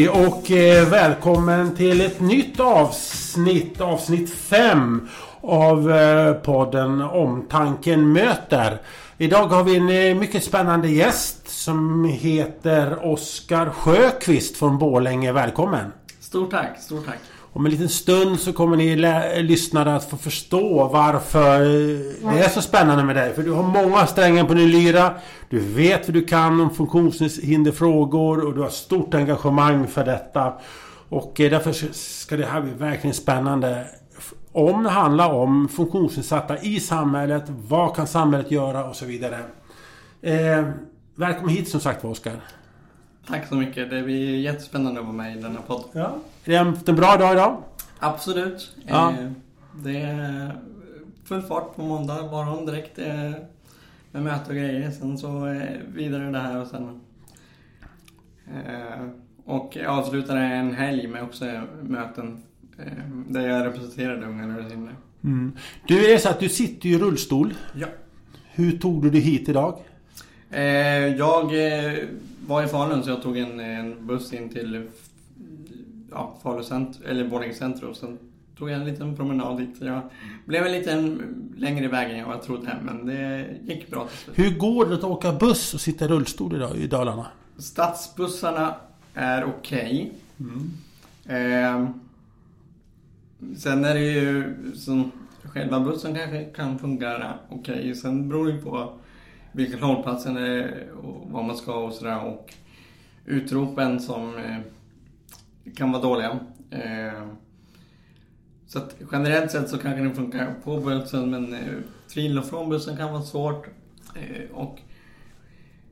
Hej och eh, välkommen till ett nytt avsnitt, avsnitt 5 av eh, podden Omtanken möter. Idag har vi en eh, mycket spännande gäst som heter Oskar Sjöqvist från Borlänge. Välkommen! Stort tack, stort tack! Om en liten stund så kommer ni lyssnare att få förstå varför eh, det är så spännande med dig. För du har många strängar på din lyra. Du vet vad du kan om funktionshinderfrågor och du har stort engagemang för detta. Och eh, därför ska det här bli verkligen spännande. Om det handlar om funktionsnedsatta i samhället. Vad kan samhället göra och så vidare. Eh, välkommen hit som sagt var Oskar. Tack så mycket. Det blir jättespännande att vara med i denna podd. Ja. Är det haft en bra dag idag? Absolut. Ja. Eh, det är full fart på måndag morgon direkt. Eh, med möte och grejer. Sen så eh, vidare det här och sen... Och jag avslutade en helg med också möten. Där jag representerade Unga Rörelsehindrade. Mm. Du är så att du sitter i rullstol. Ja. Hur tog du dig hit idag? Jag var i Falun så jag tog en, en buss in till ja, Falu cent eller Borlänge centrum. Sen tog jag en liten promenad dit. Jag blev en liten längre väg än vad jag trodde men det gick bra till slut. Hur går det att åka buss och sitta i rullstol idag i Dalarna? Stadsbussarna är okej. Okay. Mm. Eh, sen är det ju som själva bussen kanske kan fungera okej. Okay. Sen beror det på vilken hållplatsen är och vad man ska och sådär. Och utropen som eh, kan vara dåliga. Eh, så att generellt sett så kanske den funkar på bussen men eh, till och från bussen kan vara svårt. Eh, och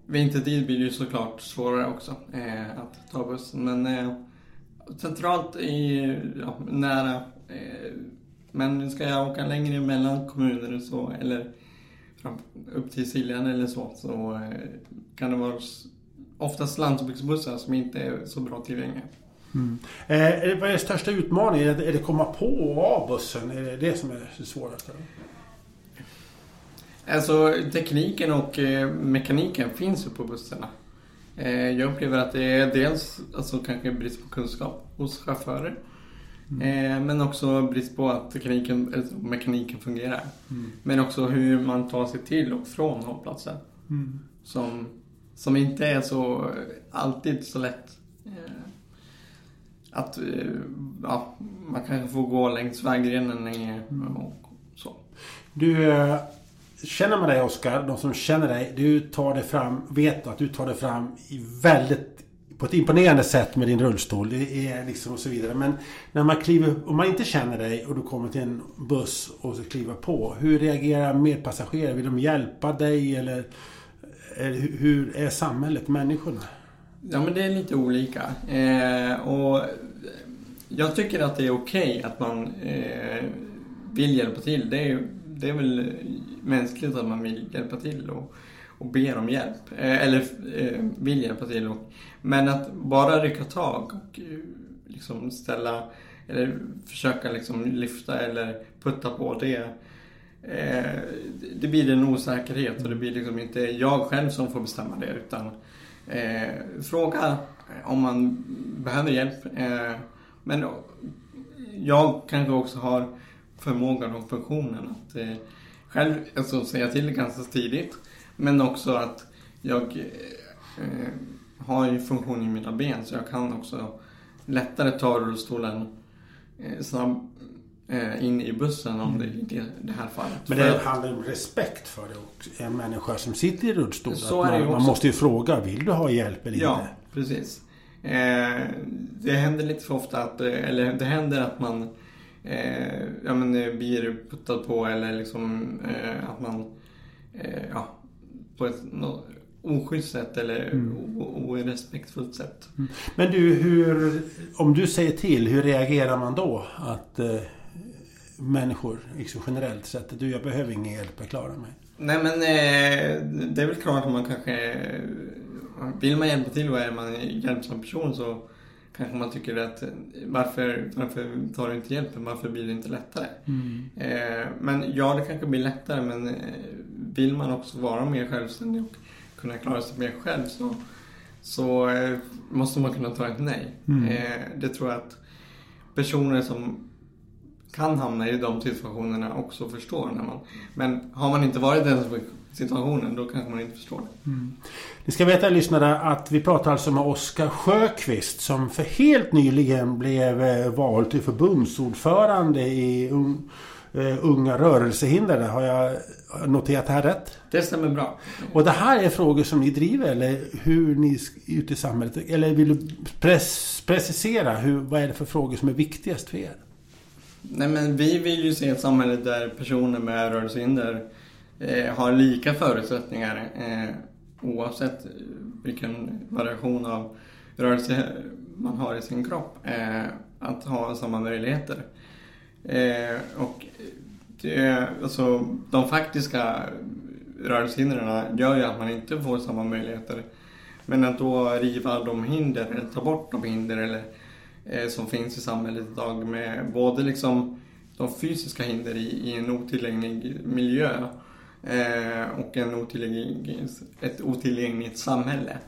vintertid blir det ju såklart svårare också eh, att ta bussen. Men eh, centralt i, ja, nära. Men ska jag åka längre mellan kommuner och så eller upp till Siljan eller så, så eh, kan det vara oftast landsbygdsbussar som inte är så bra tillgängliga. Mm. Eh, vad är största utmaningen? Är det, är det komma på och av bussen? Är det det som är det svåraste? Alltså tekniken och eh, mekaniken finns ju på bussarna. Eh, jag upplever att det är dels alltså, kanske brist på kunskap hos chaufförer. Mm. Eh, men också brist på att tekniken, alltså mekaniken fungerar. Mm. Men också hur man tar sig till och från hållplatsen. Mm. Som, som inte är så alltid så lätt. Eh, att eh, ja, man kanske får gå längs vägrenen länge mm. och så. Du, känner man dig Oskar, de som känner dig, du tar dig fram, vet att du tar dig fram i väldigt på ett imponerande sätt med din rullstol. Det är liksom och så vidare. Men när man kliver, om man inte känner dig och du kommer till en buss och så kliver på. Hur reagerar medpassagerare? Vill de hjälpa dig eller, eller hur är samhället, människorna? Ja men det är lite olika. Eh, och jag tycker att det är okej okay att man eh, vill hjälpa till. Det är, det är väl mänskligt att man vill hjälpa till. Och, och ber om hjälp. Eh, eller eh, vill hjälpa till. Men att bara rycka tag och eh, liksom ställa eller försöka liksom lyfta eller putta på det. det blir en osäkerhet och det blir liksom inte jag själv som får bestämma det utan fråga om man behöver hjälp. men jag kanske också har förmågan och funktionen att själv alltså, säga till ganska tidigt. Men också att jag eh, har ju funktion i mina ben så jag kan också lättare ta rullstolen eh, snabb, eh, in i bussen om mm. det är det här fallet. Men det handlar om respekt för det och en människa som sitter i rullstol. Så man, man, måste ju fråga, vill du ha hjälp eller ja, inte? Ja, precis. Eh, det händer lite för ofta att, eh, eller det händer att man eh, ja, men, blir puttad på eller liksom eh, att man ja, på ett oschysst sätt eller mm. orespektfullt sätt. Mm. Men du, hur, om du säger till, hur reagerar man då? Att eh, människor, liksom generellt sett, du jag behöver ingen hjälp, jag klarar mig. Nej men eh, det är väl klart att man kanske... Vill man hjälpa till och är man en hjälpsam person så kanske man tycker att varför, varför tar du inte hjälpen? Varför blir det inte lättare? Mm. Eh, men ja, det kanske blir lättare men eh, vill man också vara mer självständig och kunna klara sig mer själv så så eh, måste man kunna ta ett nej. Mm. Eh, det tror jag att personer som kan hamna i de situationerna också förstår. När man, men har man inte varit i den situationen då kanske man inte förstår det. Ni ska veta lyssnare att vi pratar alltså med Oskar Sjöqvist som för helt nyligen blev eh, vald till förbundsordförande i un, eh, Unga rörelsehindrade. Har jag noterat det här rätt? Det stämmer bra. Och det här är frågor som ni driver eller hur ni sk- ute i samhället? Eller vill du pres, precisera hur, vad är det för frågor som är viktigast för er? Nej men vi vill ju se ett samhälle där personer med rörelsehinder eh, har lika förutsättningar eh, oavsett vilken variation av rörelse man har i sin kropp. Eh, att ha samma möjligheter. Eh, och det, alltså, de faktiska rörelsehindren gör ju att man inte får samma möjligheter. Men att då riva de hinder, eller ta bort de hinder eller, eh, som finns i samhället idag med både liksom de fysiska hinder i, i en otillgänglig miljö eh, och en otillgänglig, ett otillgängligt samhälle.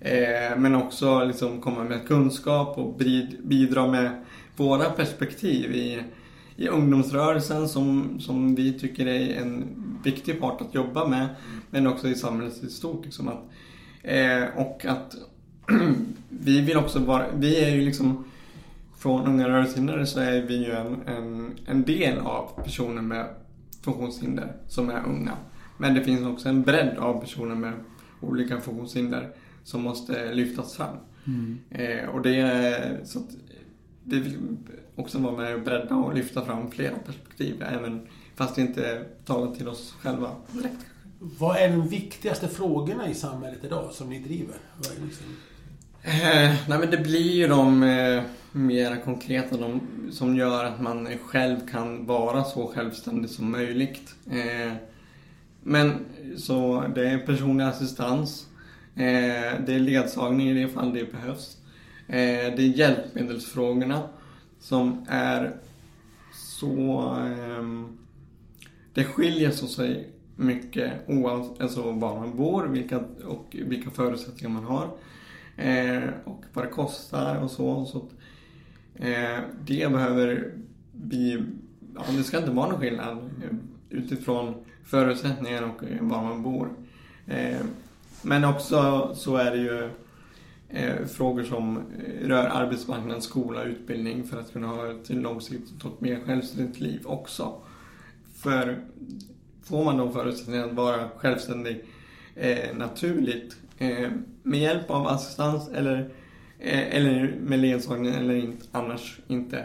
Eh, men också liksom komma med kunskap och bidra med våra perspektiv i, i ungdomsrörelsen som, som vi tycker är en viktig part att jobba med. Men också i samhället i stort. Liksom att, eh, och att vi vill också vara, vi är ju liksom från Unga rörelsehindrade så är vi ju en, en, en del av personer med funktionshinder som är unga. Men det finns också en bredd av personer med olika funktionshinder som måste lyftas fram. Eh, och det är så att vi vill också vara med och bredda och lyfta fram flera perspektiv. Även fast det inte talar till oss själva direkt. Vad är de viktigaste frågorna i samhället idag som ni driver? Eh, nej men det blir ju de eh, mera konkreta de, som gör att man själv kan vara så självständig som möjligt. Eh, men så det är personlig assistans. Eh, det är ledsagning i det fall det behövs. Eh, det är hjälpmedelsfrågorna som är så... Eh, det skiljer så sig mycket oavsett alltså var man bor vilka, och vilka förutsättningar man har. Eh, och vad det kostar och så. så att, eh, det behöver vi... Ja, det ska inte vara någon skillnad eh, utifrån förutsättningar och eh, var man bor. Eh, men också så är det ju eh, frågor som eh, rör arbetsmarknad, skola, utbildning för att kunna ha ett långsiktigt och mer självständigt liv också. För får man då förutsättningar att vara självständig eh, naturligt eh, med hjälp av assistans eller, eh, eller med ledsagning eller inte, annars inte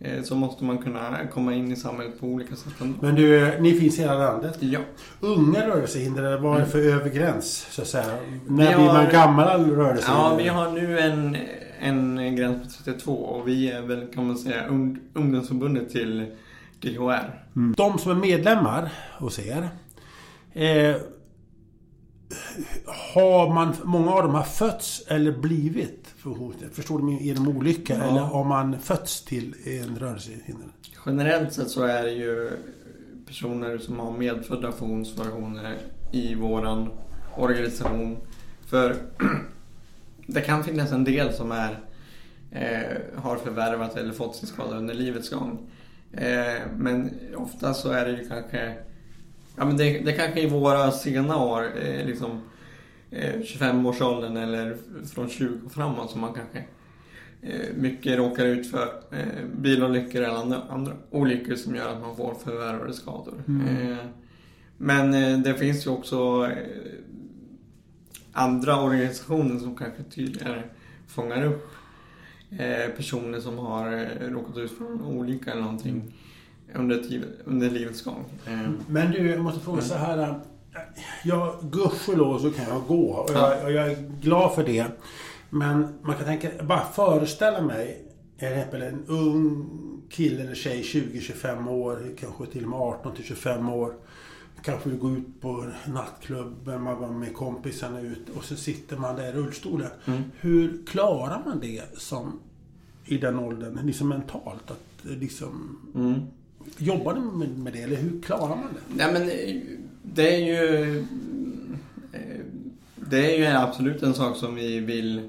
eh, så måste man kunna komma in i samhället på olika sätt ändå. Men du, ni finns i hela landet. Ja. Unga rörelsehindrade, vad är det för övre gräns? Så att säga? När Vi blir man gammal rörelsehindrad? ja, vi har nu en, en gräns på 32 och vi är väl kan man säga ung, ungdomsförbundet till DHR. Mm. De som är medlemmar hos er. Eh, har man, många av dem har fötts eller blivit funktionshindrade? Förstår du genom olycka? Ja. Eller har man fötts till en rörelsehindrad? Generellt sett så är det ju personer som har medfödda funktionsvariationer i våran organisation. För det kan finnas en del som är, eh, har förvärvat eller fått sin skada under livets gång. Eh, men ofta så är det ju kanske, ja men det, det kanske i våra sena år, eh, liksom eh, 25-årsåldern eller från 20 och framåt som man kanske eh, mycket råkar ut för eh, bilolyckor eller andra, andra olyckor som gör att man får förvärvade skador. Mm. Eh, men eh, det finns ju också eh, andra organisationer som kanske tydligare fångar upp personer som har råkat ut för en olycka eller någonting under, tid, under livets gång. Eh, Men du, jag måste fråga så här. äh, Ja, gudskelov så kan jag gå. Och Ja. jag, och jag är glad för det. Men man kan tänka, bara föreställa mig en ung kille eller tjej, 20-25 år, kanske till och med 18 till 25 år. Kanske vill gå ut på nattklubben, man var med kompisarna ut och så sitter man där i rullstolen. Mm. Hur klarar man det som i den åldern, liksom mentalt? Att liksom, mm. Jobbar ni med, det eller hur klarar man det? Nej men eh, det är ju... eh, Det är ju absolut en sak som vi vill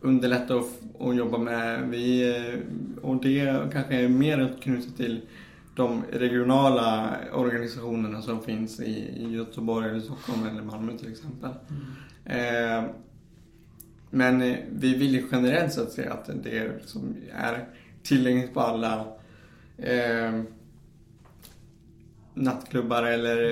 underlätta och, och jobba med. Vi, eh, och det kanske är mer knutet till de regionala organisationerna som finns i, Göteborg, eller Stockholm eller Malmö till exempel. Mm. Eh, men vi vill ju generellt sett se att det som är tillgängligt på alla eh, nattklubbar eller...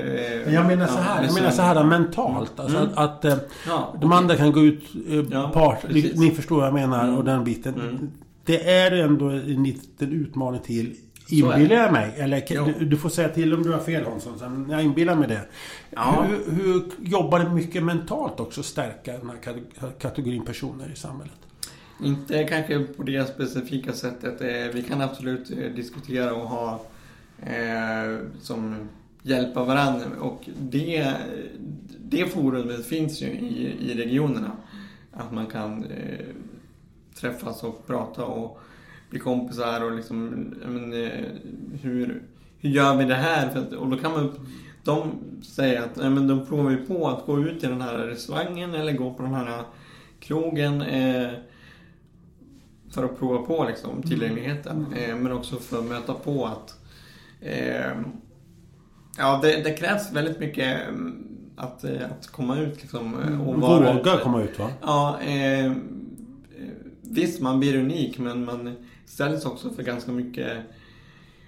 Eh, jag menar så här, jag menar så här mentalt. Alltså mm. att, att eh, ja, de andra kan gå ut eh, ja, part. Ni förstår vad jag menar mm. och den biten. Mm. Det är ändå en liten utmaning till Inbillar jag mig? Eller du, du, får säga till om du har fel Hansson. Jag inbillar mig det. Ja. Hur, hur jobbar det mycket mentalt också stärka den här kategorin personer i samhället? Inte kanske på det specifika sättet. Eh, vi kan absolut eh, diskutera och ha eh, som hjälpa varandra. Och det, det forumet finns ju i, i regionerna. Att man kan eh, träffas och prata och bli kompisar och liksom, men, eh, hur, hur gör vi det här? För att, och då kan man, de säger att nej, men de provar ju på att gå ut i den här restaurangen eller gå på den här krogen eh, för att prova på liksom, mm. tillgängligheten. Mm. Eh, men också för att möta på att eh, ja, det, det, krävs väldigt mycket mm, att, eh, att komma ut liksom. Och vara, Våga komma ut va? Ja. Eh, visst, man blir unik men man ställs också för ganska mycket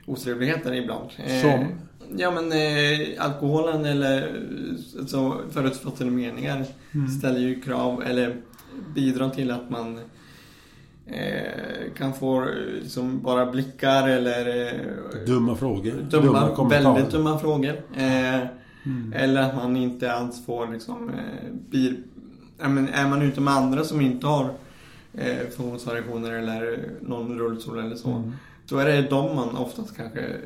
otrevligheter ibland. Eh, Som? ja men eh, alkoholen eller så förutfattade meningar mm. ställer ju krav eller bidrar till att man eh, kan få liksom bara blickar eller eh, Dumma frågor. Dumma, dumma väldigt dumma frågor. Eh, mm. Eller att man inte alls får liksom, eh, blir, är man ute med andra som inte har eh, funktionsvariationer eller någon rullstol eller så. Mm. Då är det de man oftast kanske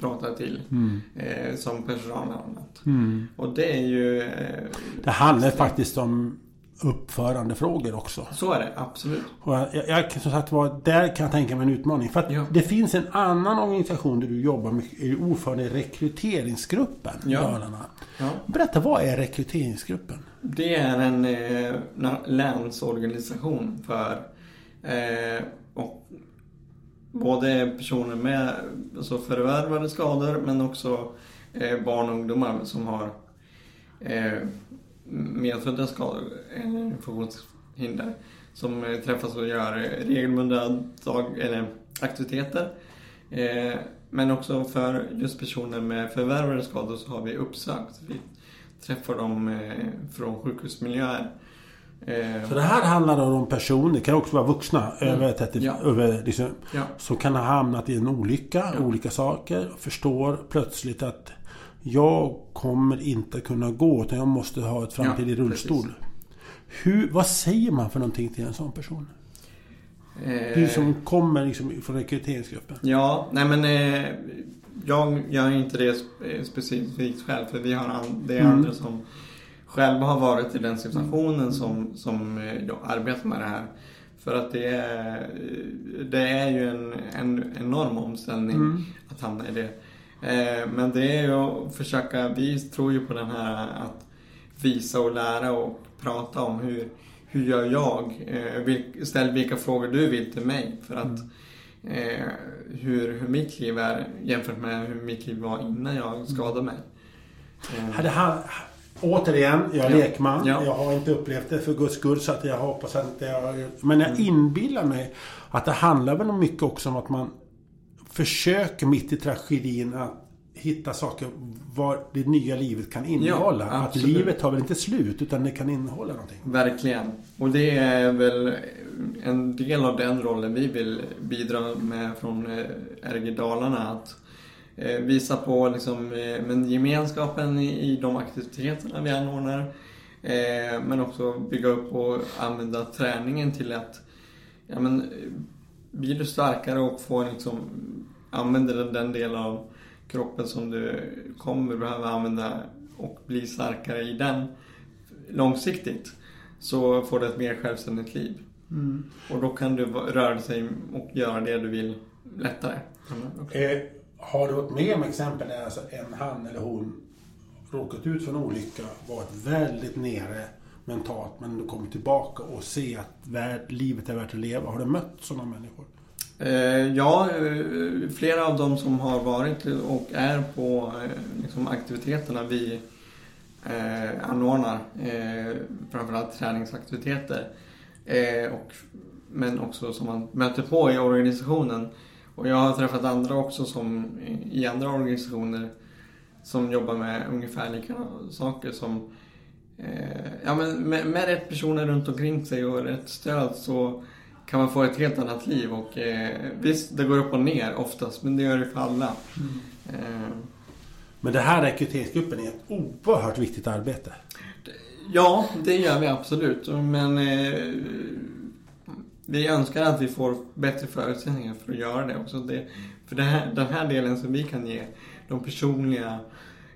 pratar till mm. eh, som personal och annat. Mm. Och det är ju... Eh, det handlar faktiskt om uppförandefrågor också. Så är det, absolut. Och jag, jag, som sagt var, där kan jag tänka mig en utmaning. För att ja. det finns en annan organisation där du jobbar är ordförande i rekryteringsgruppen ja. Dalarna. Ja. Berätta, vad är rekryteringsgruppen? Det är en eh, länsorganisation för eh, och både personer med alltså förvärvade skador men också eh, barn och ungdomar som har eh, medfödda skador eller funktionshinder som eh, träffas och gör regelbundna dag, eller aktiviteter. Eh, men också för just personer med förvärvade skador så har vi uppsökt. Vi träffar dem eh, från sjukhusmiljöer. Så det här handlar om personer, det kan också vara vuxna, mm. över 30, ja. över, liksom, ja. som kan ha hamnat i en olycka, ja. olika saker. Förstår plötsligt att jag kommer inte kunna gå utan jag måste ha ett framtid i rullstol. Hur, vad säger man för någonting till en sån person? Eh, du som kommer liksom från rekryteringsgruppen. Ja, nej men eh, jag gör inte det specifikt själv för vi har det är mm. andra som själva har varit i den situationen som, som eh, arbetar med det här. För att det är, det är ju en, en enorm omställning mm. att hamna i det. Eh, men det är ju att försöka, vi tror ju på den här att visa och lära och prata om hur, hur gör jag? Eh, ställ vilka frågor du vill till mig för att mm. eh, hur, hur mitt liv är jämfört med hur mitt liv var innan jag mm. skadade mig. Det här, återigen, jag är ja. lekman. Ja. Jag har inte upplevt det för guds skull så att jag hoppas att jag... Men jag mm. inbillar mig att det handlar väl mycket också om att man försöker mitt i tragedin att hitta saker vad det nya livet kan innehålla. Ja, att livet tar väl inte slut utan det kan innehålla någonting. Verkligen. Och det är väl en del av den rollen vi vill bidra med från eh, RG Dalarna. Att eh, visa på liksom, eh, men gemenskapen i de aktiviteterna vi anordnar. Men också bygga upp och använda träningen till att ja, men, blir du starkare och får liksom, använder den del av kroppen som du kommer behöva använda och bli starkare i den långsiktigt så får du ett mer självständigt liv. Mm. Och då kan du röra dig och göra det du vill lättare. Eh, har du varit med om exempel där alltså en han eller hon råkat ut för en olycka, varit väldigt nere mentalt men du kommer tillbaka och se att livet är värt att leva. Har du mött sådana människor? Eh, ja, eh, flera av dem som har varit och är på eh, liksom, aktiviteterna vi eh, anordnar, eh, framförallt träningsaktiviteter, eh, och, men också som man möter på i organisationen. Och jag har träffat andra också som i andra organisationer som jobbar med ungefär likadana saker som eh, ja, men med, med rätt personer runt omkring sig och rätt stöd så kan man få ett helt annat liv. Och, eh, visst, det går upp och ner oftast, men det gör det för alla. Mm. Eh, men det här rekryteringsgruppen är ett oerhört viktigt arbete. Ja, det gör vi absolut. Men eh, vi önskar att vi får bättre förutsättningar för att göra det också. Det, för det här, den här delen som vi kan ge, de personliga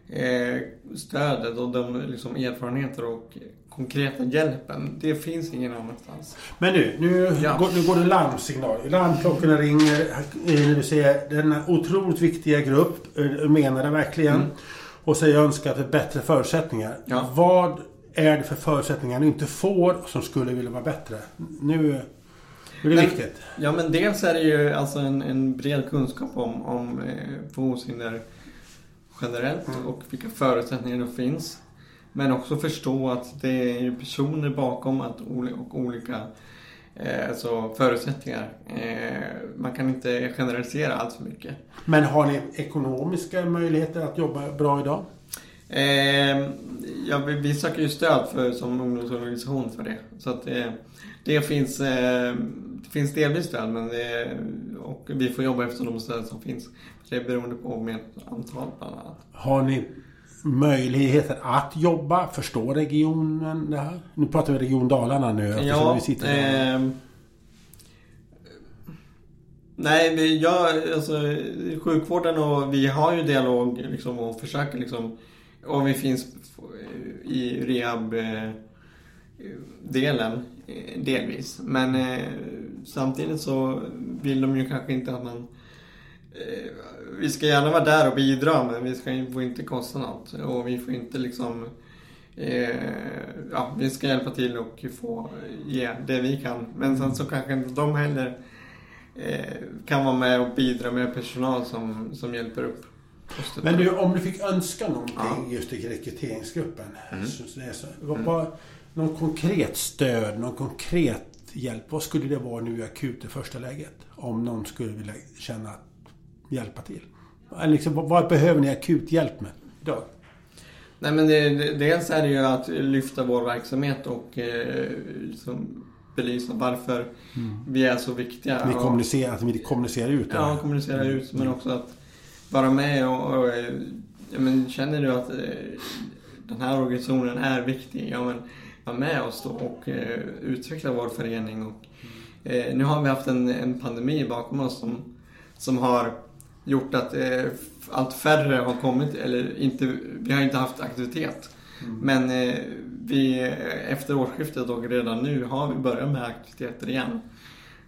eh, stödet och de liksom, erfarenheter och konkreta hjälpen. Det finns ingen annanstans. Men nu, nu, ja. går, nu går det larmsignal. Larmklockorna ringer eh, du ser denna otroligt viktiga grupp. Eh, menar det verkligen. Mm. Och säger önskar för bättre förutsättningar. Ja. Vad är det för förutsättningar ni inte får som skulle vilja vara bättre? Nu är det men, viktigt. Ja men dels är det ju alltså en, en bred kunskap om, om eh, funktionshinder generellt mm. och vilka förutsättningar det finns. Men också förstå att det är personer bakom att, och olika eh, alltså förutsättningar. Eh, man kan inte generalisera allt för mycket. Men har ni ekonomiska möjligheter att jobba bra idag? Eh, ja, vi, söker ju stöd för, som ungdomsorganisation för det. Så att eh, det finns, det finns delvis stöd men det, och vi får jobba efter de stöd som finns. Det är beroende på med antal bland annat. Har ni möjligheter att jobba? Förstår regionen det här? Nu pratar vi Region Dalarna nu ja, vi sitter där. Eh, nej, jag, alltså, sjukvården och vi har ju dialog liksom, och försöker liksom och vi finns i rehab-delen delvis. Men eh, samtidigt så vill de ju kanske inte att man eh, vi ska gärna vara där och bidra men vi ska, får inte kosta något. Och vi får inte liksom... Eh, ja, vi ska hjälpa till och få ge det vi kan. Men sen så kanske inte de heller eh, kan vara med och bidra med personal som, som hjälper upp. Men du, om du fick önska någonting ja. just i rekryteringsgruppen. Mm. Så, så, vad, vad, någon konkret stöd, någon konkret hjälp. Vad skulle det vara nu akut i första läget? Om någon skulle vilja känna att hjälpa till? Liksom, vad behöver ni akut hjälp med idag? Nej men det, det, dels är det ju att lyfta vår verksamhet och eh, liksom belysa varför mm. vi är så viktiga. Ni kommunicerar, att vi kommunicerar ut? Ja, eller? kommunicera ut men också att vara med och, och ja, men, känner du att eh, den här organisationen är viktig, ja men var med oss då och eh, utveckla vår förening. Och, eh, nu har vi haft en, en pandemi bakom oss som, som har gjort att eh, allt färre har kommit, eller inte, vi har inte haft aktivitet. Mm. Men eh, vi, efter årsskiftet och redan nu har vi börjat med aktiviteter igen.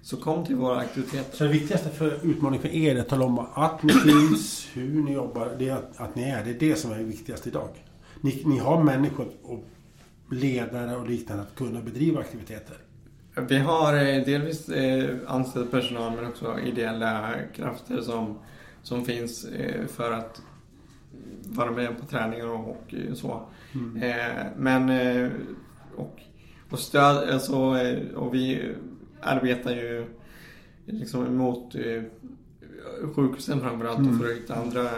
Så kom till våra aktiviteter. Så det viktigaste för utmaningen för er är att tala om att ni finns, hur ni jobbar, det är att, att ni är. Det är det som är viktigast idag. Ni, ni har människor och ledare och liknande att kunna bedriva aktiviteter. Vi har eh, delvis eh, anställd personal men också ideella krafter som som finns eh, för att vara med på träningar och, så. Mm. Eh, men eh, och, och stöd, alltså, och vi arbetar ju liksom emot sjukhusen framförallt mm. och för att hitta andra.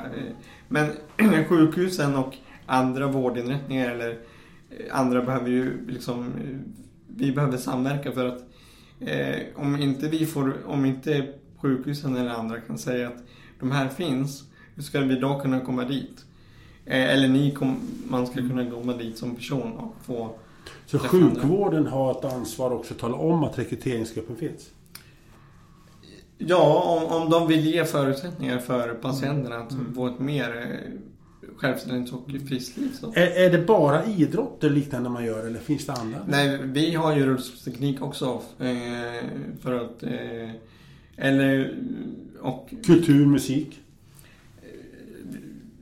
Men sjukhusen och andra vårdinrättningar eller andra behöver ju liksom, vi behöver samverka för att om inte vi får, om inte sjukhusen eller andra kan säga att de här finns, hur ska vi då kunna komma dit? Eh, eller ni kom, man ska kunna komma dit som person och få Så sjukvården andra. har ett ansvar också att tala om att rekryteringsgruppen finns? Ja, om, om de vill ge förutsättningar för patienterna att mm. få ett mer eh, självständigt och friskt liv. Så. Är, är det bara idrott eller liknande man gör eller finns det andra? Nej, vi har ju rullstolsteknik också. Eh, för att... Eh, eller och, Kultur, musik?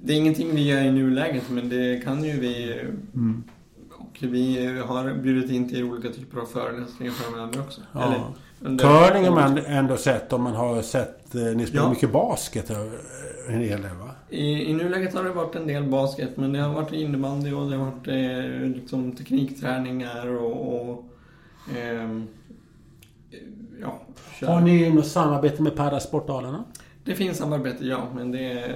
Det är ingenting vi gör i nuläget men det kan ju vi mm. Och vi har bjudit in till olika typer av föreläsningar framöver också. Ja. Eller, under- Curling har man ändå sett om man har sett... eh, Ni spelar Ja. mycket basket eh, en hel del va? I, I nuläget har det varit en del basket, men det har varit innebandy och det har varit eh, liksom teknikträningar och... och ehm, ja, kör. Har ni något samarbete med Parasportdalarna? Det finns samarbete, ja, men det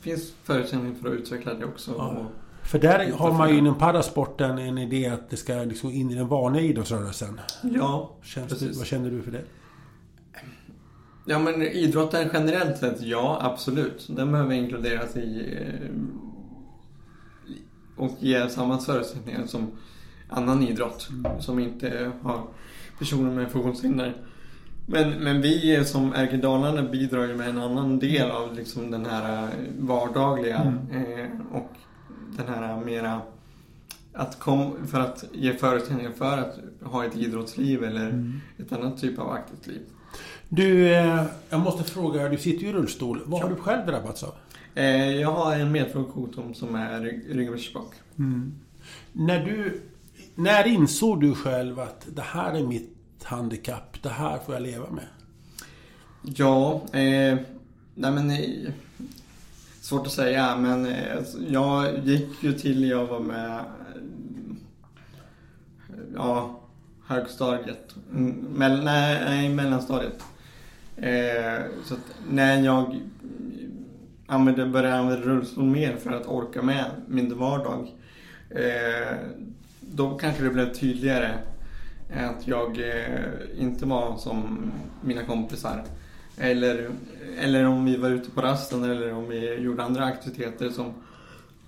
finns förutsättningar för att utveckla det också. Ja. För där har man ju inom parasporten en idé att det ska liksom in i den vanliga idrottsrörelsen. ja, Känns Precis. vad känner du för det? ja, men idrotten generellt sett, ja, absolut. Den behöver inkluderas i eh, och ge samma förutsättningar som annan idrott som inte har personer med funktionshinder. Men, men vi som RG Dalarna bidrar ju med en annan del av liksom den här eh, vardagliga eh, och den här mera att kom, för att ge förutsättningar för att ha ett idrottsliv eller ett annat typ av aktivt liv. Du, eh, jag måste fråga. Du sitter ju i rullstol. Vad har du själv drabbats av? Jag har en medfrågesjukdom som är rygg- ryggmärgsbråck. När du... När insåg du själv att det här är mitt handikapp. Det här får jag leva med? Ja, eh, nej men... nej. svårt att säga, men eh, alltså, jag gick ju till jag var med... Eh, ja, högstadiet. Mm, Mell, nej, nej, mellanstadiet. Eh, så att när jag använde, började använda rullstol mer för att orka med min vardag. Eh, då kanske det blev tydligare att jag eh, inte var som mina kompisar. Eller, eller om vi var ute på rasten eller om vi gjorde andra aktiviteter som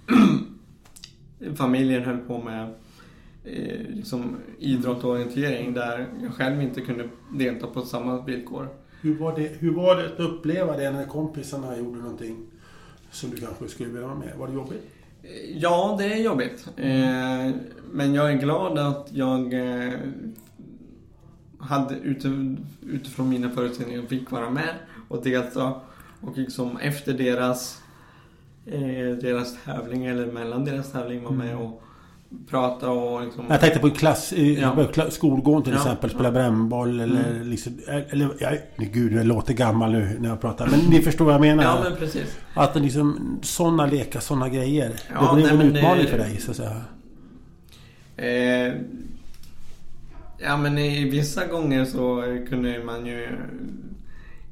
familjen höll på med. Eh, liksom idrott och orientering där jag själv inte kunde delta på samma villkor. Hur var det, hur var det att uppleva det när kompisarna gjorde någonting som du kanske skulle vilja vara med? Var det jobbigt? Ja, det är jobbigt. Eh, men jag är glad att jag eh, hade utifrån mina förutsättningar fick vara med och delta. Och liksom efter deras, eh, deras tävling eller mellan deras tävling var med och prata och liksom... Jag tänkte på en klass, Ja. skolgården till Ja, exempel, spela brännboll eller Mm. liksom... Eller, ja, gud, jag låter gammal nu när jag pratar. Men ni förstår vad jag menar? Ja, men precis. Att det liksom, sådana lekar, sådana grejer. Ja, det blev nej, en men det- utmaning för dig, så att säga. Eh, ja, men i vissa gånger så kunde man ju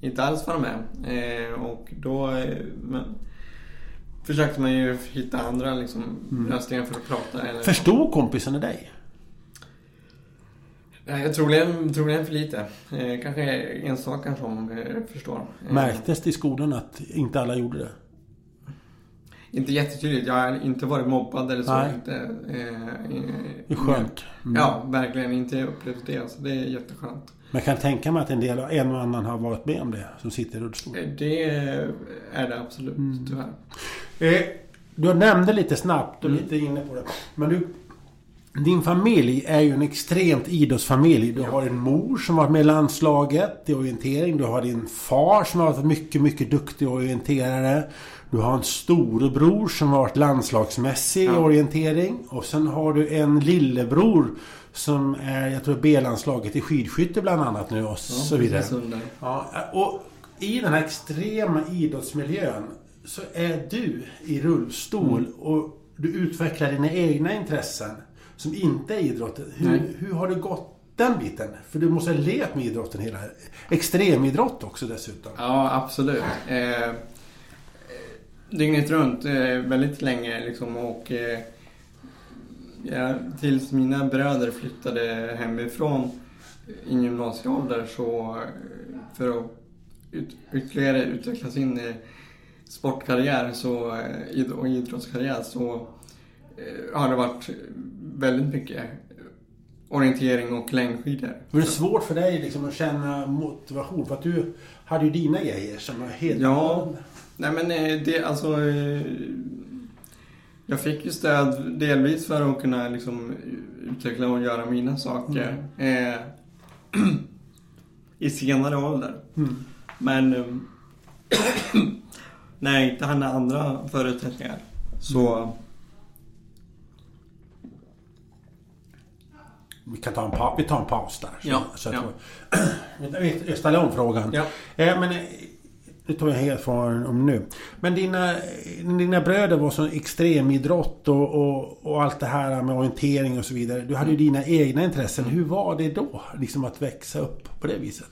inte alls vara med. Eh, och då eh, men, försökte man ju hitta andra liksom, lösningar för att prata. Eller, Förstod kompisarna dig? Nej, jag troligen, troligen för lite. Eh, kanske enstaka som eh, förstår. Eh, Märktes det i skolan att inte alla gjorde det? Inte jättetydligt. Jag har inte varit mobbad eller så. Nej. Inte, eh, Det är skönt. Mm. Ja, verkligen inte upplevt det. Så det är jätteskönt. Men jag kan tänka mig att en del, en och annan har varit med om det, som sitter i rullstol. Eh, Det är det absolut, Mm. tyvärr. Eh, du nämnde lite snabbt och Mm. lite inne på det. Men du, din familj är ju en extremt idrottsfamilj. Du Ja. har en mor som varit med i landslaget i orientering. Du har din far som har varit mycket, mycket duktig orienterare. Du har en storebror som har varit landslagsmässig i Ja. orientering. Och sen har du en lillebror som är, jag tror B-landslaget i skidskytte bland annat nu och så vidare. Ja, och i den här extrema idrottsmiljön så är du i rullstol Mm. och du utvecklar dina egna intressen som inte är idrotten. Hur, Nej. hur har det gått den biten? För du måste ha levt med idrotten hela... Extremidrott också dessutom. Ja, absolut. Eh, eh, dygnet runt eh, väldigt länge liksom och eh, ja, tills mina bröder flyttade hemifrån i gymnasieålder så för att ut, ytterligare utveckla sin eh, sportkarriär så, eh, och idrottskarriär så eh, har det varit väldigt mycket orientering och längdskidor. Var det svårt för dig liksom att känna motivation? För att du hade ju dina grejer som var helt... Ja. Nej men det, alltså... Jag fick ju stöd delvis för att kunna liksom utveckla och göra mina saker. Eh, I senare ålder. Mm. Men... eh, när jag inte hade andra förutsättningar så... Vi kan ta en, pa vi tar en paus där. Ja, så ja. Jag, jag ställer om frågan. Ja. Eh, men, nu tar jag helt från om nu. Men dina, dina bröder var så extremidrott och, och, och allt det här med orientering och så vidare. Du hade ju dina egna intressen. Hur var det då? Liksom att växa upp på det viset?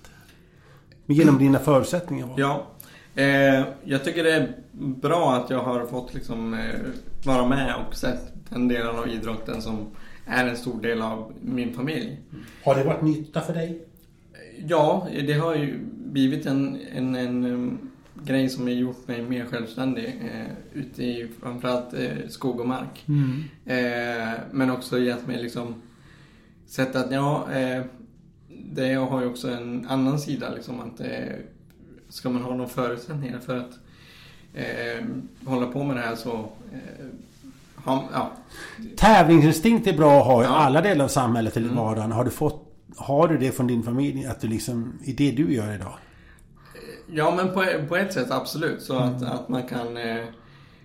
Genom dina förutsättningar? Var. Ja. Eh, jag tycker det är bra att jag har fått liksom, eh, vara med och sett den delen av idrotten som är en stor del av min familj. Har det varit nytta för dig? Ja, det har ju blivit en, en, en grej som har gjort mig mer självständig eh, ute i framförallt eh, skog och mark. Eh, men också gett mig liksom sett att ja, eh, det har ju också en annan sida liksom att eh, ska man ha några förutsättningar för att eh, hålla på med det här så eh, ha, ja, Tävlingsinstinkt är bra att ha i Ja. alla delar av samhället eller Mm. vardagen. Har du, fått, har du det från din familj? Att du liksom, i det du gör idag? Ja, men på, på ett sätt absolut. Så att, att man kan... Eh,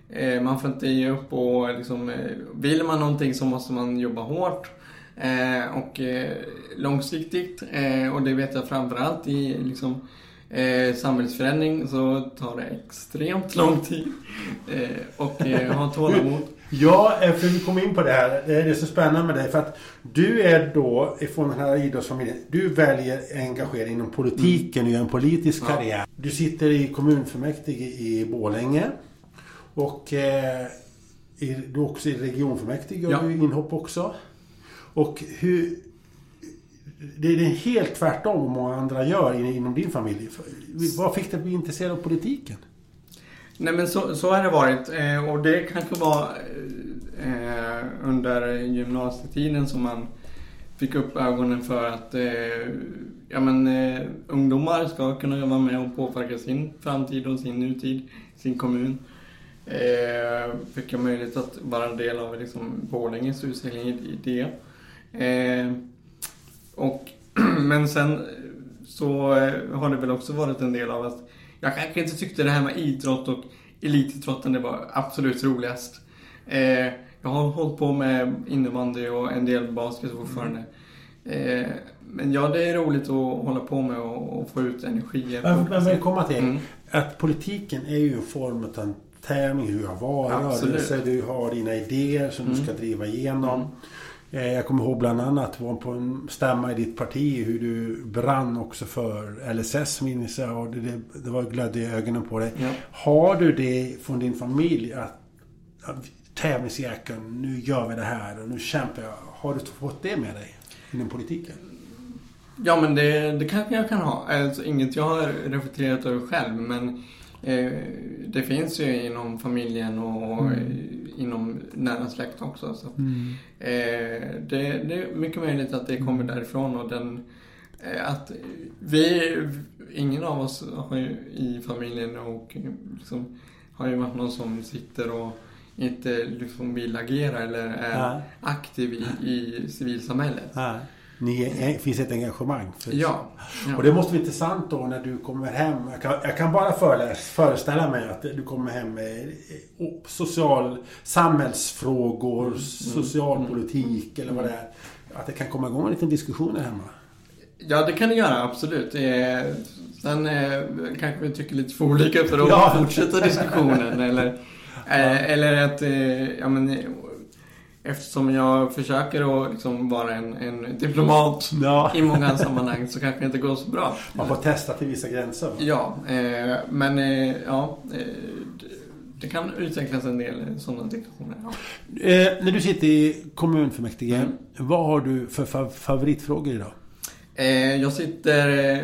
eh, man får inte ge upp och liksom... Eh, vill man någonting så måste man jobba hårt. Eh, och eh, långsiktigt. Eh, och det vet jag framförallt i liksom, eh, samhällsförändring så tar det extremt lång tid. Eh, och eh, ha tålamod. Ja, eh, för vi kom in på det här. Det är så spännande med dig. För att du är då ifrån den här idrottsfamiljen. Du väljer att engagera dig inom politiken och gör en politisk Ja. karriär. Du sitter i kommunfullmäktige i Borlänge. Och eh, i, du är också i regionfullmäktige gör Ja. du inhopp också. Och hur... Det är helt tvärtom vad många andra gör in- inom din familj. Vad fick dig att bli intresserad av politiken? Nej men så, så har det varit eh, och det kanske var eh, under gymnasietiden som man fick upp ögonen för att eh, ja, men, eh, ungdomar ska kunna vara med och påverka sin framtid och sin nutid, sin kommun. Eh, fick jag möjlighet att vara en del av liksom, Borlänges utställning i, det. Eh, och, men sen så har det väl också varit en del av att jag kanske inte tyckte det här med idrott och elitidrotten det var absolut roligast. Eh, jag har hållit på med innebandy och en del basket fortfarande. Eh, men ja, det är roligt att hålla på med och, och få ut energier. Men, men jag komma till Mm. att politiken är ju en form av en tävling. Du har valrörelse, Absolut. du har dina idéer som du Mm. ska driva igenom. Eh, Jag kommer ihåg bland annat var på en stämma i ditt parti hur du brann också för LSS minns jag och det, det, det var glödde i ögonen på dig. Ja. Har du det från din familj att, att tävlingsjäkeln, nu gör vi det här och nu kämpar jag. Har du fått det med dig inom politiken? Ja, men det, det kanske jag kan ha. Alltså, inget jag har reflekterat över själv, men eh, det finns ju inom familjen och Mm. Inom nära släkt också. Så. att, Eh, det, det är mycket möjligt att det kommer därifrån och den, eh, att vi, ingen av oss har ju, i familjen och liksom, har ju varit någon som sitter och inte liksom vill agera eller är Nej. aktiv i, i civilsamhället. Nej. Ni finns ett engagemang? För Ja. ja. Och det måste vara intressant då när du kommer hem. Jag kan, jag kan bara föreläs, föreställa mig att du kommer hem med eh, social, samhällsfrågor, socialpolitik eller vad det är. Att det kan komma igång en liten diskussion där hemma. Ja, det kan det göra, absolut. Eh, sen eh, kanske vi tycker lite för olika för att Ja. fortsätta diskussionen. Eller, eller att, ja men, eftersom jag försöker att liksom vara en, en diplomat Ja. i många sammanhang så kanske det inte går så bra. Man får testa till vissa gränser. Ja, eh, men eh, ja, eh, det, det kan utvecklas en del sådana diskussioner. Ja. Eh, när du sitter i kommunfullmäktige, Mm. vad har du för fa- favoritfrågor idag? Eh, jag sitter eh,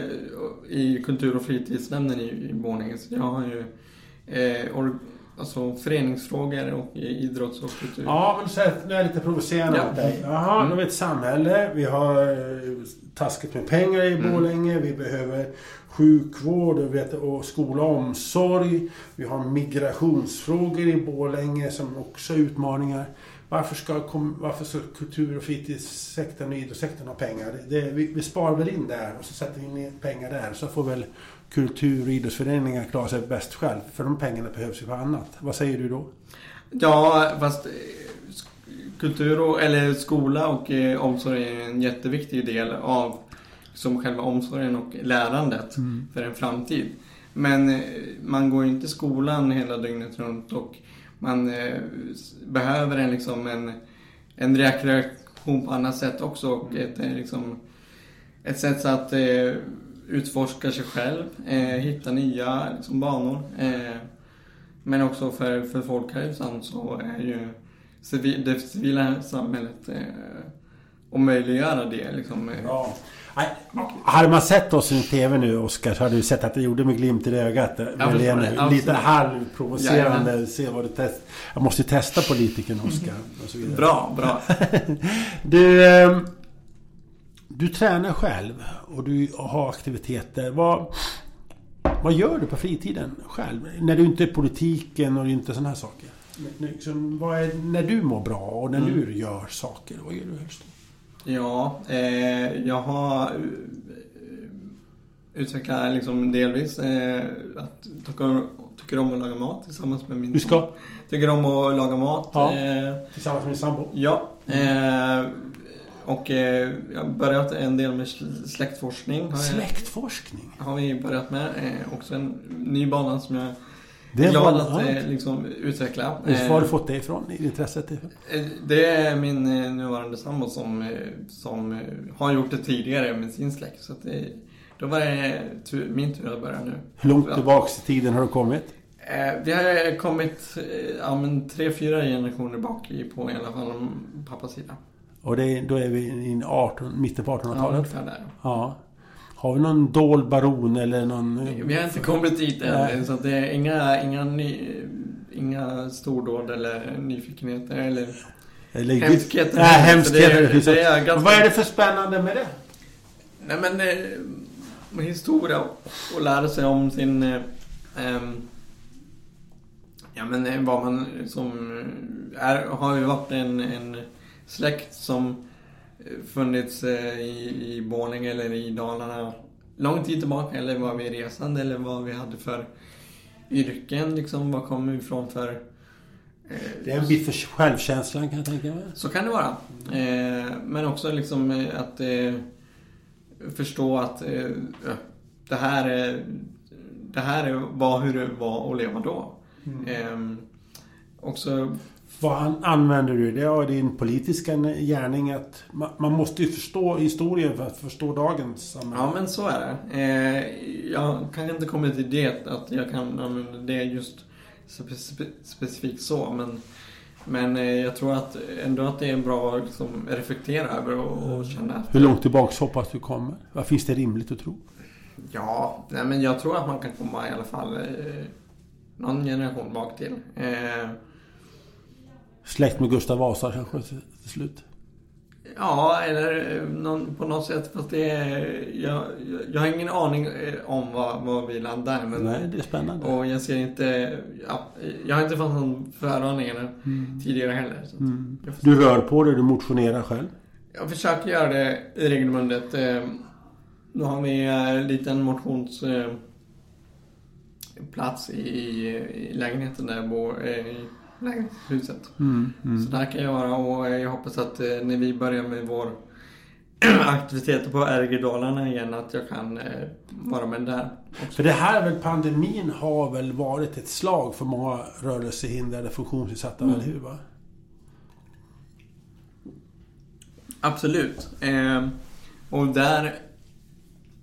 i kultur och fritidsnämnden i, i Borlänge. Så jag har ju eh, alltså, föreningsfrågor och idrotts och kultur. Ja, men så här, nu är jag lite provocerande Ja. mot dig. Jaha, nu har vi ett samhälle. Vi har eh, taskigt med pengar i Mm. Borlänge. Vi behöver sjukvård och, vet, och skola och omsorg. Vi har migrationsfrågor i Borlänge som också är utmaningar. Varför ska, varför ska kultur och fritidssektorn och idrottssektorn ha pengar? Det, vi, vi sparar väl in där och så sätter vi in pengar där. Så får väl kultur och idrottsföreningar klara sig bäst själv. För de pengarna behövs ju för annat. Vad säger du då? Ja, fast eh, kultur och, eller skola och eh, omsorg är en jätteviktig del av som själva omsorgen och lärandet Mm. för en framtid. Men eh, man går ju inte i skolan hela dygnet runt och man eh, behöver en, liksom en, en rekreation på annat sätt också och ett, eh, liksom, ett sätt så att eh, utforska sig själv, eh, hitta nya liksom, banor. Eh, men också för, för folkhälsan så är ju civil, det civila samhället eh, och möjliggöra det liksom. eh, Ja. Hade man sett oss i TV nu Oskar så hade du sett att det gjorde med glimt i ögat. det. Lite Absolut. halvprovocerande. Se vad du test. Jag måste testa politikern Oskar. Bra, bra. Du, eh, du tränar själv och du har aktiviteter. Vad, vad gör du på fritiden själv? När du inte är politiken och inte sådana här saker. Liksom, är, när du mår bra och när Mm. du gör saker, vad gör du helst? Ja, eh, jag har eh, utvecklat liksom delvis eh, att tycker, tycker om att laga mat tillsammans med min Du ska? Tycker om att laga mat. Ja. Eh, Tillsammans med din sambo? ja. Eh, och eh, jag har börjat en del med sl- släktforskning. Har, jag, Släktforskning? har vi börjat med. Eh, också en ny bana som jag är Det glad var, att eh, liksom utveckla. Var har du Eh, fått det ifrån? Intresset? ifrån? Eh, Det är min eh, nuvarande sambo som, eh, som eh, har gjort det tidigare med sin släkt. Så att det, då var det tur, min tur att börja nu. Hur långt Ja. tillbaks i tiden har du kommit? Eh, Vi har kommit eh, ja, men tre, fyra generationer bak i, på i alla fall om pappas sida. Och det, då är vi i 18, mitten på Ja, 1800-talet? ungefär där. Ja. Har vi någon dold baron eller någon... Vi har inte kommit dit än. Så det är inga, inga, ny, inga stordåd eller nyfikenheter eller eller hemskheter. Nej, hemskheter. Det, det, är ganska... Vad är det för spännande med det? Nej men eh, historia och lära sig om sin... Eh, ehm, ja men eh, vad man som är, har ju varit en, en släkt som eh, funnits eh, i, i Borlänge eller i Dalarna lång tid tillbaka eller var vi resande eller vad vi hade för yrken liksom. Var kommer vi ifrån för... eh, Det är en bit för självkänslan kan jag tänka mig. så kan det vara. Eh, men också liksom eh, att eh, förstå att det här är det här är, var hur det var att leva då. Eh, också, Vad an- använder du det av din politiska gärning? Att man, måste ju förstå historien för att förstå dagens samhälle. ja men så är det. Eh, jag kan inte komma till det att jag kan använda det just spe, spe, specifikt så. Men, men eh, jag tror att ändå att det är bra att liksom reflektera över och, och känna Hur långt tillbaks hoppas du kommer? Vad finns det rimligt att tro? Ja, nej, men jag tror att man kan komma i alla fall eh, någon generation bak till. Släkt med Gustav Vasa kanske till slut? ja, eller eh, någon, på något sätt. Fast det är, jag, jag, har ingen aning eh, om var, var vi landar. Men, Nej, det är spännande. Och jag ser inte... Ja, jag har inte fått någon föraning eller tidigare heller. Mm. Du rör på dig, du motionerar själv. jag försöker göra det regelbundet. Eh, nu har vi en liten motions... Eh, plats i, i lägenheten där jag bor, i lägenhetshuset. Mm. Så där kan jag vara och jag hoppas att eh, när vi börjar med vår aktiviteter på RG-Dalarna igen att jag kan eh, vara med där också. För det här väl, pandemin har väl varit ett slag för många rörelsehindrade funktionsnedsatta, Mm. eller hur? Va? Absolut. Eh, och där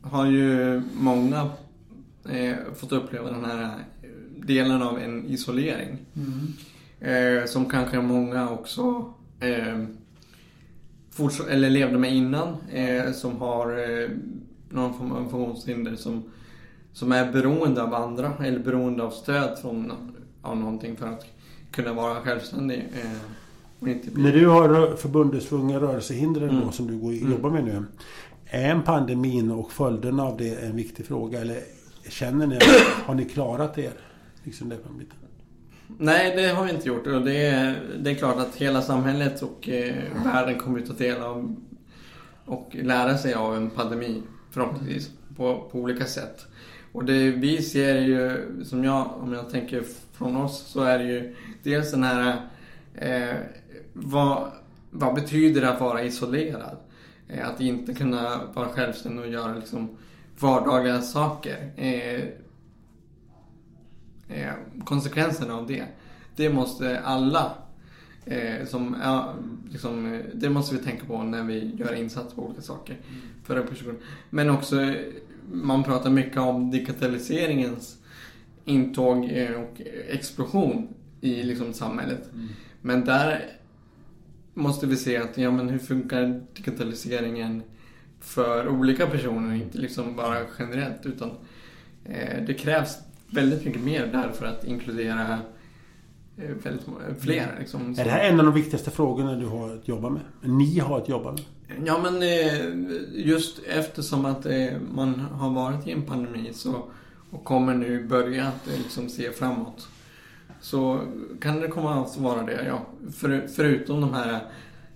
har ju många eh, fått uppleva den här delen av en isolering. Eh, som kanske många också eh, forts- eller levde med innan. Eh, som har eh, någon form av funktionshinder som, som är beroende av andra eller beroende av stöd från av någonting för att kunna vara självständig. Eh. När du har förbundets för unga rörelsehindrade då, Mm. som du går, Mm. jobbar med nu. Är pandemin och följderna av det en viktig fråga? Eller känner ni, har ni klarat er? Liksom det? Nej, det har vi inte gjort. Och det, är, det är klart att hela samhället och eh, världen kommer att ta del av och lära sig av en pandemi förhoppningsvis på, på olika sätt. Och det vi ser ju, som jag, om jag tänker från oss, så är det ju dels den här Eh, vad, vad betyder det att vara isolerad? Eh, att inte kunna vara självständig och göra liksom vardagliga saker. Eh, eh, konsekvenserna av det. Det måste alla eh, som, ja, liksom, eh, det måste vi tänka på när vi gör insatser på olika saker. För en person. Men också, eh, man pratar mycket om digitaliseringens intåg och explosion i liksom, samhället. Men där måste vi se att, ja men hur funkar digitaliseringen för olika personer, inte liksom bara generellt utan eh, det krävs väldigt mycket mer där för att inkludera eh, väldigt må- fler. Liksom, Är det här en av de viktigaste frågorna du har att jobba med? Ni har att jobba med? Ja men eh, just eftersom att eh, man har varit i en pandemi så, och kommer nu börja att eh, liksom se framåt. Så kan det komma att vara det, ja. För, förutom de här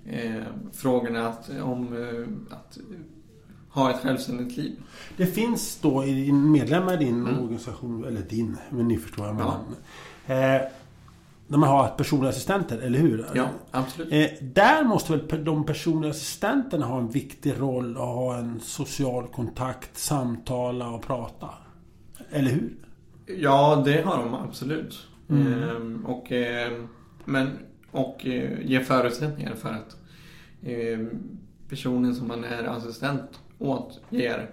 eh, frågorna att, om eh, att ha ett självständigt liv. Det finns då medlemmar i din Mm. organisation, eller din, men ni förstår vad jag menar. Eh, när man har personliga assistenter, eller hur? Ja, absolut. Eh, där måste väl de personliga assistenterna ha en viktig roll och ha en social kontakt, samtala och prata. Eller hur? Ja, det har de absolut. Mm. Ehm, och, ehm, men, och eh, ge förutsättningar för att personen som man är assistent åt ger,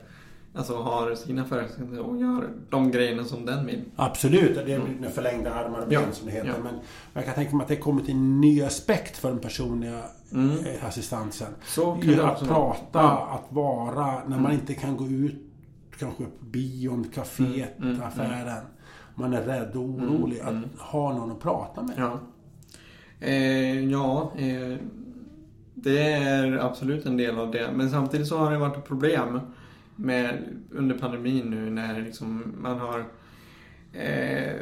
alltså har sina förutsättningar och gör de grejerna som den vill. Absolut, det är med förlängda armar och ben Ja, som det heter. ja. Men jag kan tänka mig att det kommer till en ny aspekt för den personliga Mm. eh, assistansen. Så kan att prata, vara. att vara, när man inte kan gå ut kanske på bion, kaféet, Mm, mm, affären. Man är rädd och orolig. Mm, mm. Att ha någon att prata med. Ja. Eh, ja, eh, det är absolut en del av det. Men samtidigt så har det varit ett problem med, under pandemin nu när liksom man har eh,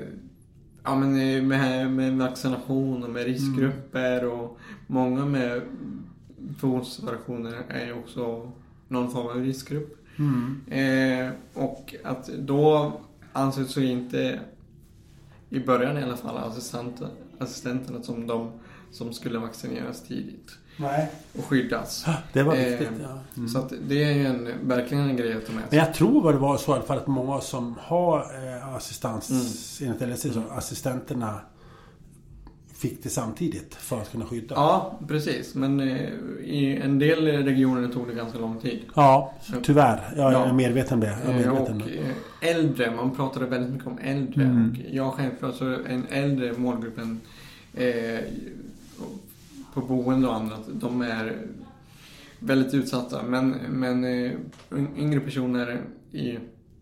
ja, men eh, med, med vaccination och med riskgrupper och många med funktionsvariationer är ju också någon form av riskgrupp. Mm. Eh, och att då ansågs sig inte, i början i alla fall, assistent, assistenterna som de som skulle vaccineras tidigt Nej. och skyddas. Det var Eh, viktigt. Ja. Mm. Så det är ju en, verkligen en grej att ta med Men sig. jag tror vad det var så i alla fall att många som har eh, assistans Mm. enligt LSC, så assistenterna fick det samtidigt för att kunna skydda. Ja, precis. Men eh, i en del regioner tog det ganska lång tid. Ja, tyvärr. Jag är Ja. medveten om det. Jag Eh, medveten. Och eh, äldre, man pratade väldigt mycket om äldre. Mm. Jag självklart så är en äldre målgruppen eh, på boende och annat, de är väldigt utsatta. Men, men eh, yngre personer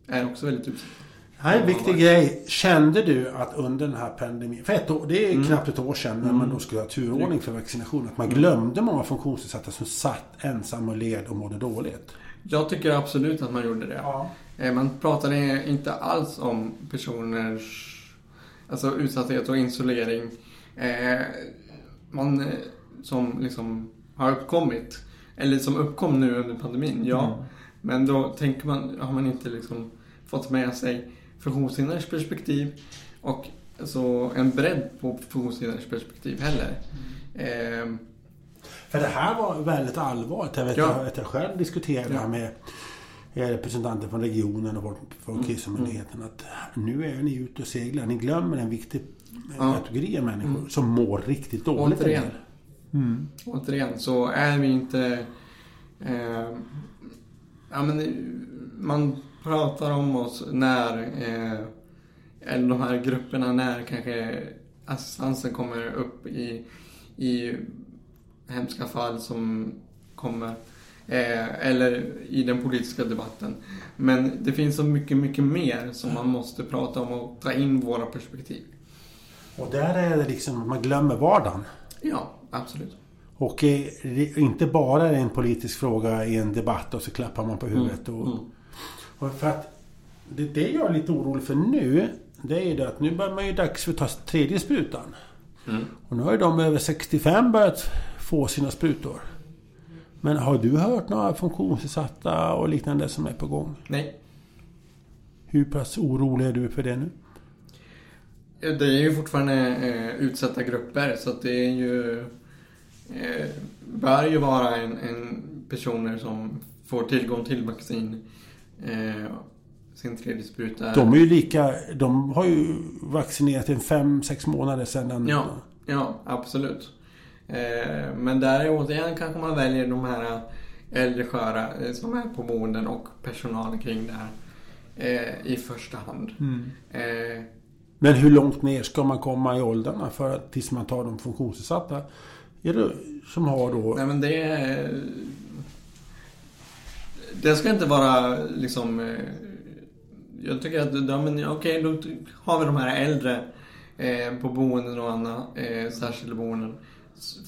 är också väldigt utsatta. Det här är en viktig grej. Kände du att under den här pandemin, för ett år, det är Mm. knappt ett år sedan när man då skulle ha turordning för vaccination, att man glömde många funktionsnedsatta som satt ensam och led och mådde dåligt. Jag tycker absolut att man gjorde det. Ja. Eh, Man pratade inte alls om personers alltså utsatthet och isolering eh, man, eh, som liksom har uppkommit. Eller som uppkom nu under pandemin, ja. Mm. Men då tänker man, har man inte liksom fått med sig funktionshindrades perspektiv och alltså en bredd på funktionshindrades perspektiv heller. Eh, För det här var väldigt allvarligt. Jag vet Ja. vet jag själv diskuterade det här med representanter från regionen och Mm. Folkhälsomyndigheten att nu är ni ute och seglar. Ni glömmer en viktig Ja. kategori av människor Mm. som mår riktigt dåligt. Återigen. Mm. återigen så är vi inte... Eh, ja, men, man pratar om oss när, eh, eller de här grupperna, när kanske assistansen kommer upp i, i hemska fall som kommer. Eh, eller i den politiska debatten. Men det finns så mycket, mycket mer som man måste prata om och ta in våra perspektiv. Och där är det liksom att man glömmer vardagen. Ja, absolut. Och eh, är inte bara en politisk fråga i en debatt och så klappar man på huvudet. Och, Mm. och för att det, det jag är lite orolig för nu, det är ju det att nu börjar man ju dags för att ta tredje sprutan. Mm. Och nu har ju de över 65 börjat få sina sprutor. Men har du hört några funktionsnedsatta och liknande som är på gång? Nej. Hur pass orolig är du för det nu? Det är ju fortfarande eh, utsatta grupper så att det är ju... Eh, bör ju vara en, en personer som får tillgång till vaccin. Eh, sin tredje spruta. De är ju lika... De har ju vaccinerat i fem, sex månader sedan den... Ja, ja absolut. Eh, men där återigen kanske man väljer de här äldre sköra eh, som är på boenden och personal kring det här eh, i första hand. Mm. Men hur långt ner ska man komma i åldrarna för att, tills man tar de funktionsnedsatta? Är det som har då... nej men det är... Det ska inte vara liksom... Jag tycker att, ja, men okej, då har vi de här äldre eh, på boenden och andra eh, särskilda boenden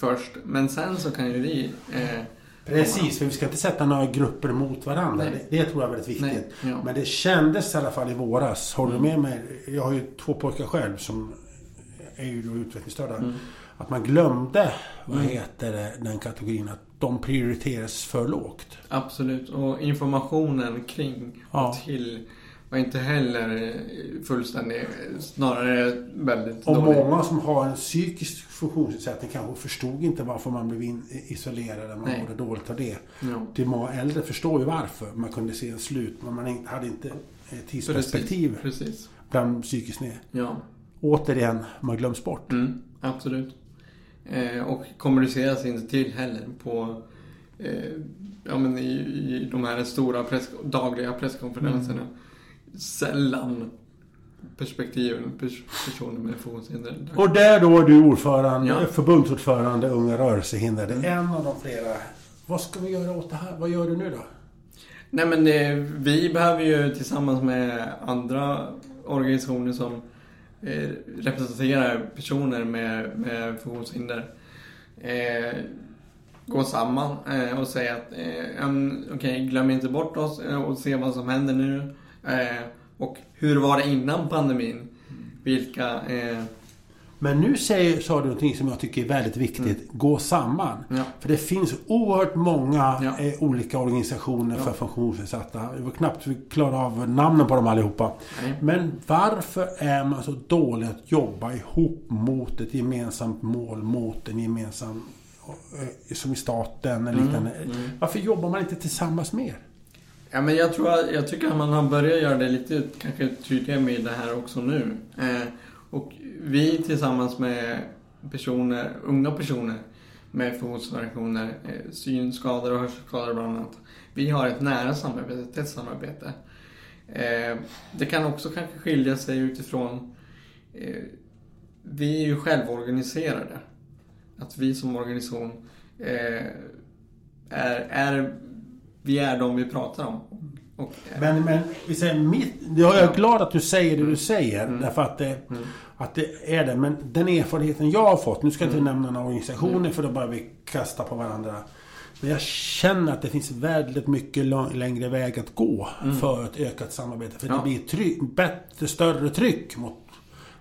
först. Men sen så kan ju vi... Eh, Precis, för vi ska inte sätta några grupper mot varandra. Det, det tror jag är väldigt viktigt. Ja. Men det kändes i alla fall i våras. Håller du med mig? Jag har ju två pojkar själv som är ju då utvecklingsstörda. Mm. Att man glömde, vad heter det, den kategorin. Att de prioriteras för lågt. Absolut. Och informationen kring Ja. och till var inte heller eh, fullständig. Snarare väldigt Och dålig. många som har en psykisk funktionsnedsättning kanske förstod inte varför man blev in, isolerad. Man Nej. mådde dåligt av det. Ja. Det många äldre förstår ju varför. Man kunde se en slut, men man hade inte eh, tidsperspektiv Precis. Precis. bland psykiskt ner. Ja. Återigen, man glöms bort. Mm, absolut. Eh, och kommuniceras inte till heller på eh, ja, men i, i de här stora press, dagliga presskonferenserna. Mm. Sällan perspektiven pers, personer med funktionshinder. Och där då är du ordförande, Ja. förbundsordförande Unga rörelsehindrade. Mm. En av de flera. Vad ska vi göra åt det här? Vad gör du nu då? Nej men eh, vi behöver ju tillsammans med andra organisationer som eh, representerar personer med, med funktionshinder eh, gå samman eh, och säga att eh, okej, glöm inte bort oss eh, och se vad som händer nu. Eh, och hur var det innan pandemin? Vilka... Eh, Men nu säger, sa du någonting som jag tycker är väldigt viktigt. Gå samman. ja, För det finns oerhört många Ja. eh, olika organisationer Ja. för funktionsnedsatta. Det var knappt vi klarade av namnen på dem allihopa. nej. Men varför är man så dålig att jobba ihop mot ett gemensamt mål, mot en gemensam... eh, Som i staten eller liknande. Mm, mm. Varför jobbar man inte tillsammans mer? Ja, men jag tror jag tycker att man har börjat göra det lite kanske tydligare med det här också nu. Eh, och vi tillsammans med personer, unga personer med funktionsvariationer, eh, synskador och hörselskador bland annat. Vi har ett nära samarbete, ett tätt samarbete. Eh, det kan också kanske skilja sig utifrån eh, vi är ju självorganiserade. Att vi som organisation eh, är, är, vi är de vi pratar om. Och, eh, Men, men vi säger mitt... Jag är glad att du säger det du säger. Mm. Därför att det, Mm. att det är det. Men den erfarenheten jag har fått. Nu ska jag inte Mm. nämna några organisationer för då börjar vi kasta på varandra. Men jag känner att det finns väldigt mycket längre väg att gå Mm. för ett ökat samarbete. För Ja. det blir tryck, bättre, större tryck mot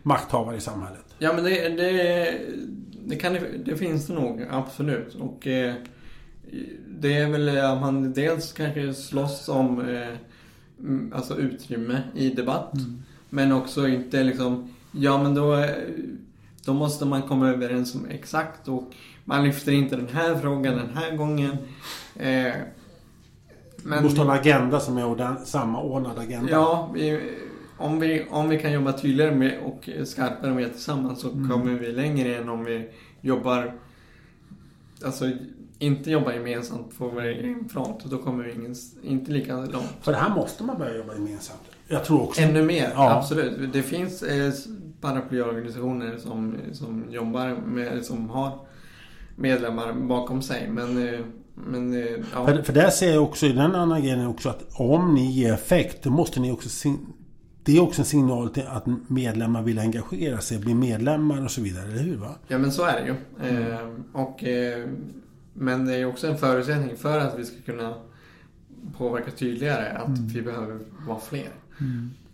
makthavare i samhället. Ja men det, det, det, kan, det finns det nog, absolut. Och eh, det är väl att man dels kanske slåss om eh, mm, alltså utrymme i debatt. Men också inte liksom, ja men då, eh, då måste man komma överens om exakt och man lyfter inte den här frågan den här gången. Eh, Man måste ha en agenda som är ordent- samordnad agenda. Ja, vi, om, vi, om vi kan jobba tydligare med och skarpare med tillsammans så Mm. kommer vi längre än om vi jobbar... Alltså, inte jobbar gemensamt på vår egen front. Då kommer vi ingen, inte lika långt. För det här måste man börja jobba gemensamt. Jag tror också... Ännu mer, Ja. absolut. Det finns eh, paraplyorganisationer som, som jobbar med, som har medlemmar bakom sig. Men, eh, men eh, ja. För, för där ser jag också i den andra grejen också att om ni ger effekt, då måste ni också... Det är också en signal till att medlemmar vill engagera sig, bli medlemmar och så vidare, eller hur? Va? Ja men så är det ju. Eh, och, eh, men det är också en förutsättning för att vi ska kunna påverka tydligare att Mm. vi behöver vara fler.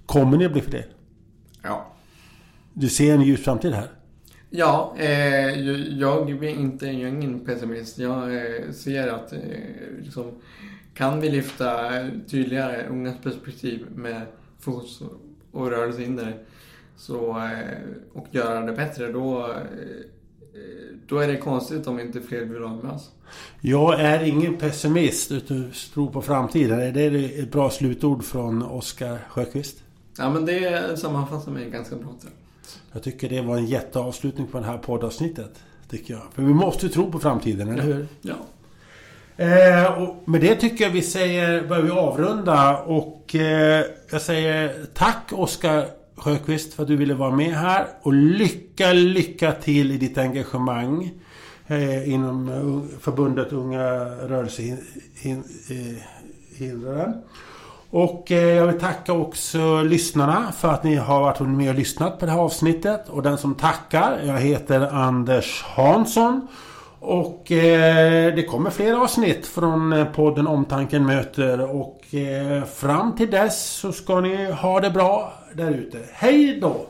Kommer ni att bli fler? Ja. Du ser en ljus framtid här? Ja, eh, jag- jag är inte jag är ingen pessimist. Jag eh, ser att eh, liksom, kan vi lyfta tydligare ungas perspektiv med fokus och rörelsehinder så, eh, och göra det bättre, då, eh, då är det konstigt om inte fler vill vara med oss. Jag är ingen pessimist utan tror på framtiden. Är det ett bra slutord från Oskar Sjöqvist? Ja, men det sammanfattar mig ganska bra. Tror jag tycker det var en jätteavslutning på det här poddavsnittet. Tycker jag. För vi måste tro på framtiden, eller hur? Ja. Eh, och med det tycker jag vi säger, börjar vi avrunda och eh, jag säger tack Oskar Sjöqvist för att du ville vara med här. Och lycka, lycka till i ditt engagemang eh, inom eh, förbundet Unga rörelsehindrade. Och eh, jag vill tacka också lyssnarna för att ni har varit med och lyssnat på det här avsnittet. Och den som tackar, jag heter Anders Hansson. Och eh, det kommer fler avsnitt från eh, podden Omtanken möter. Och eh, fram till dess så ska ni ha det bra där ute. Hej då!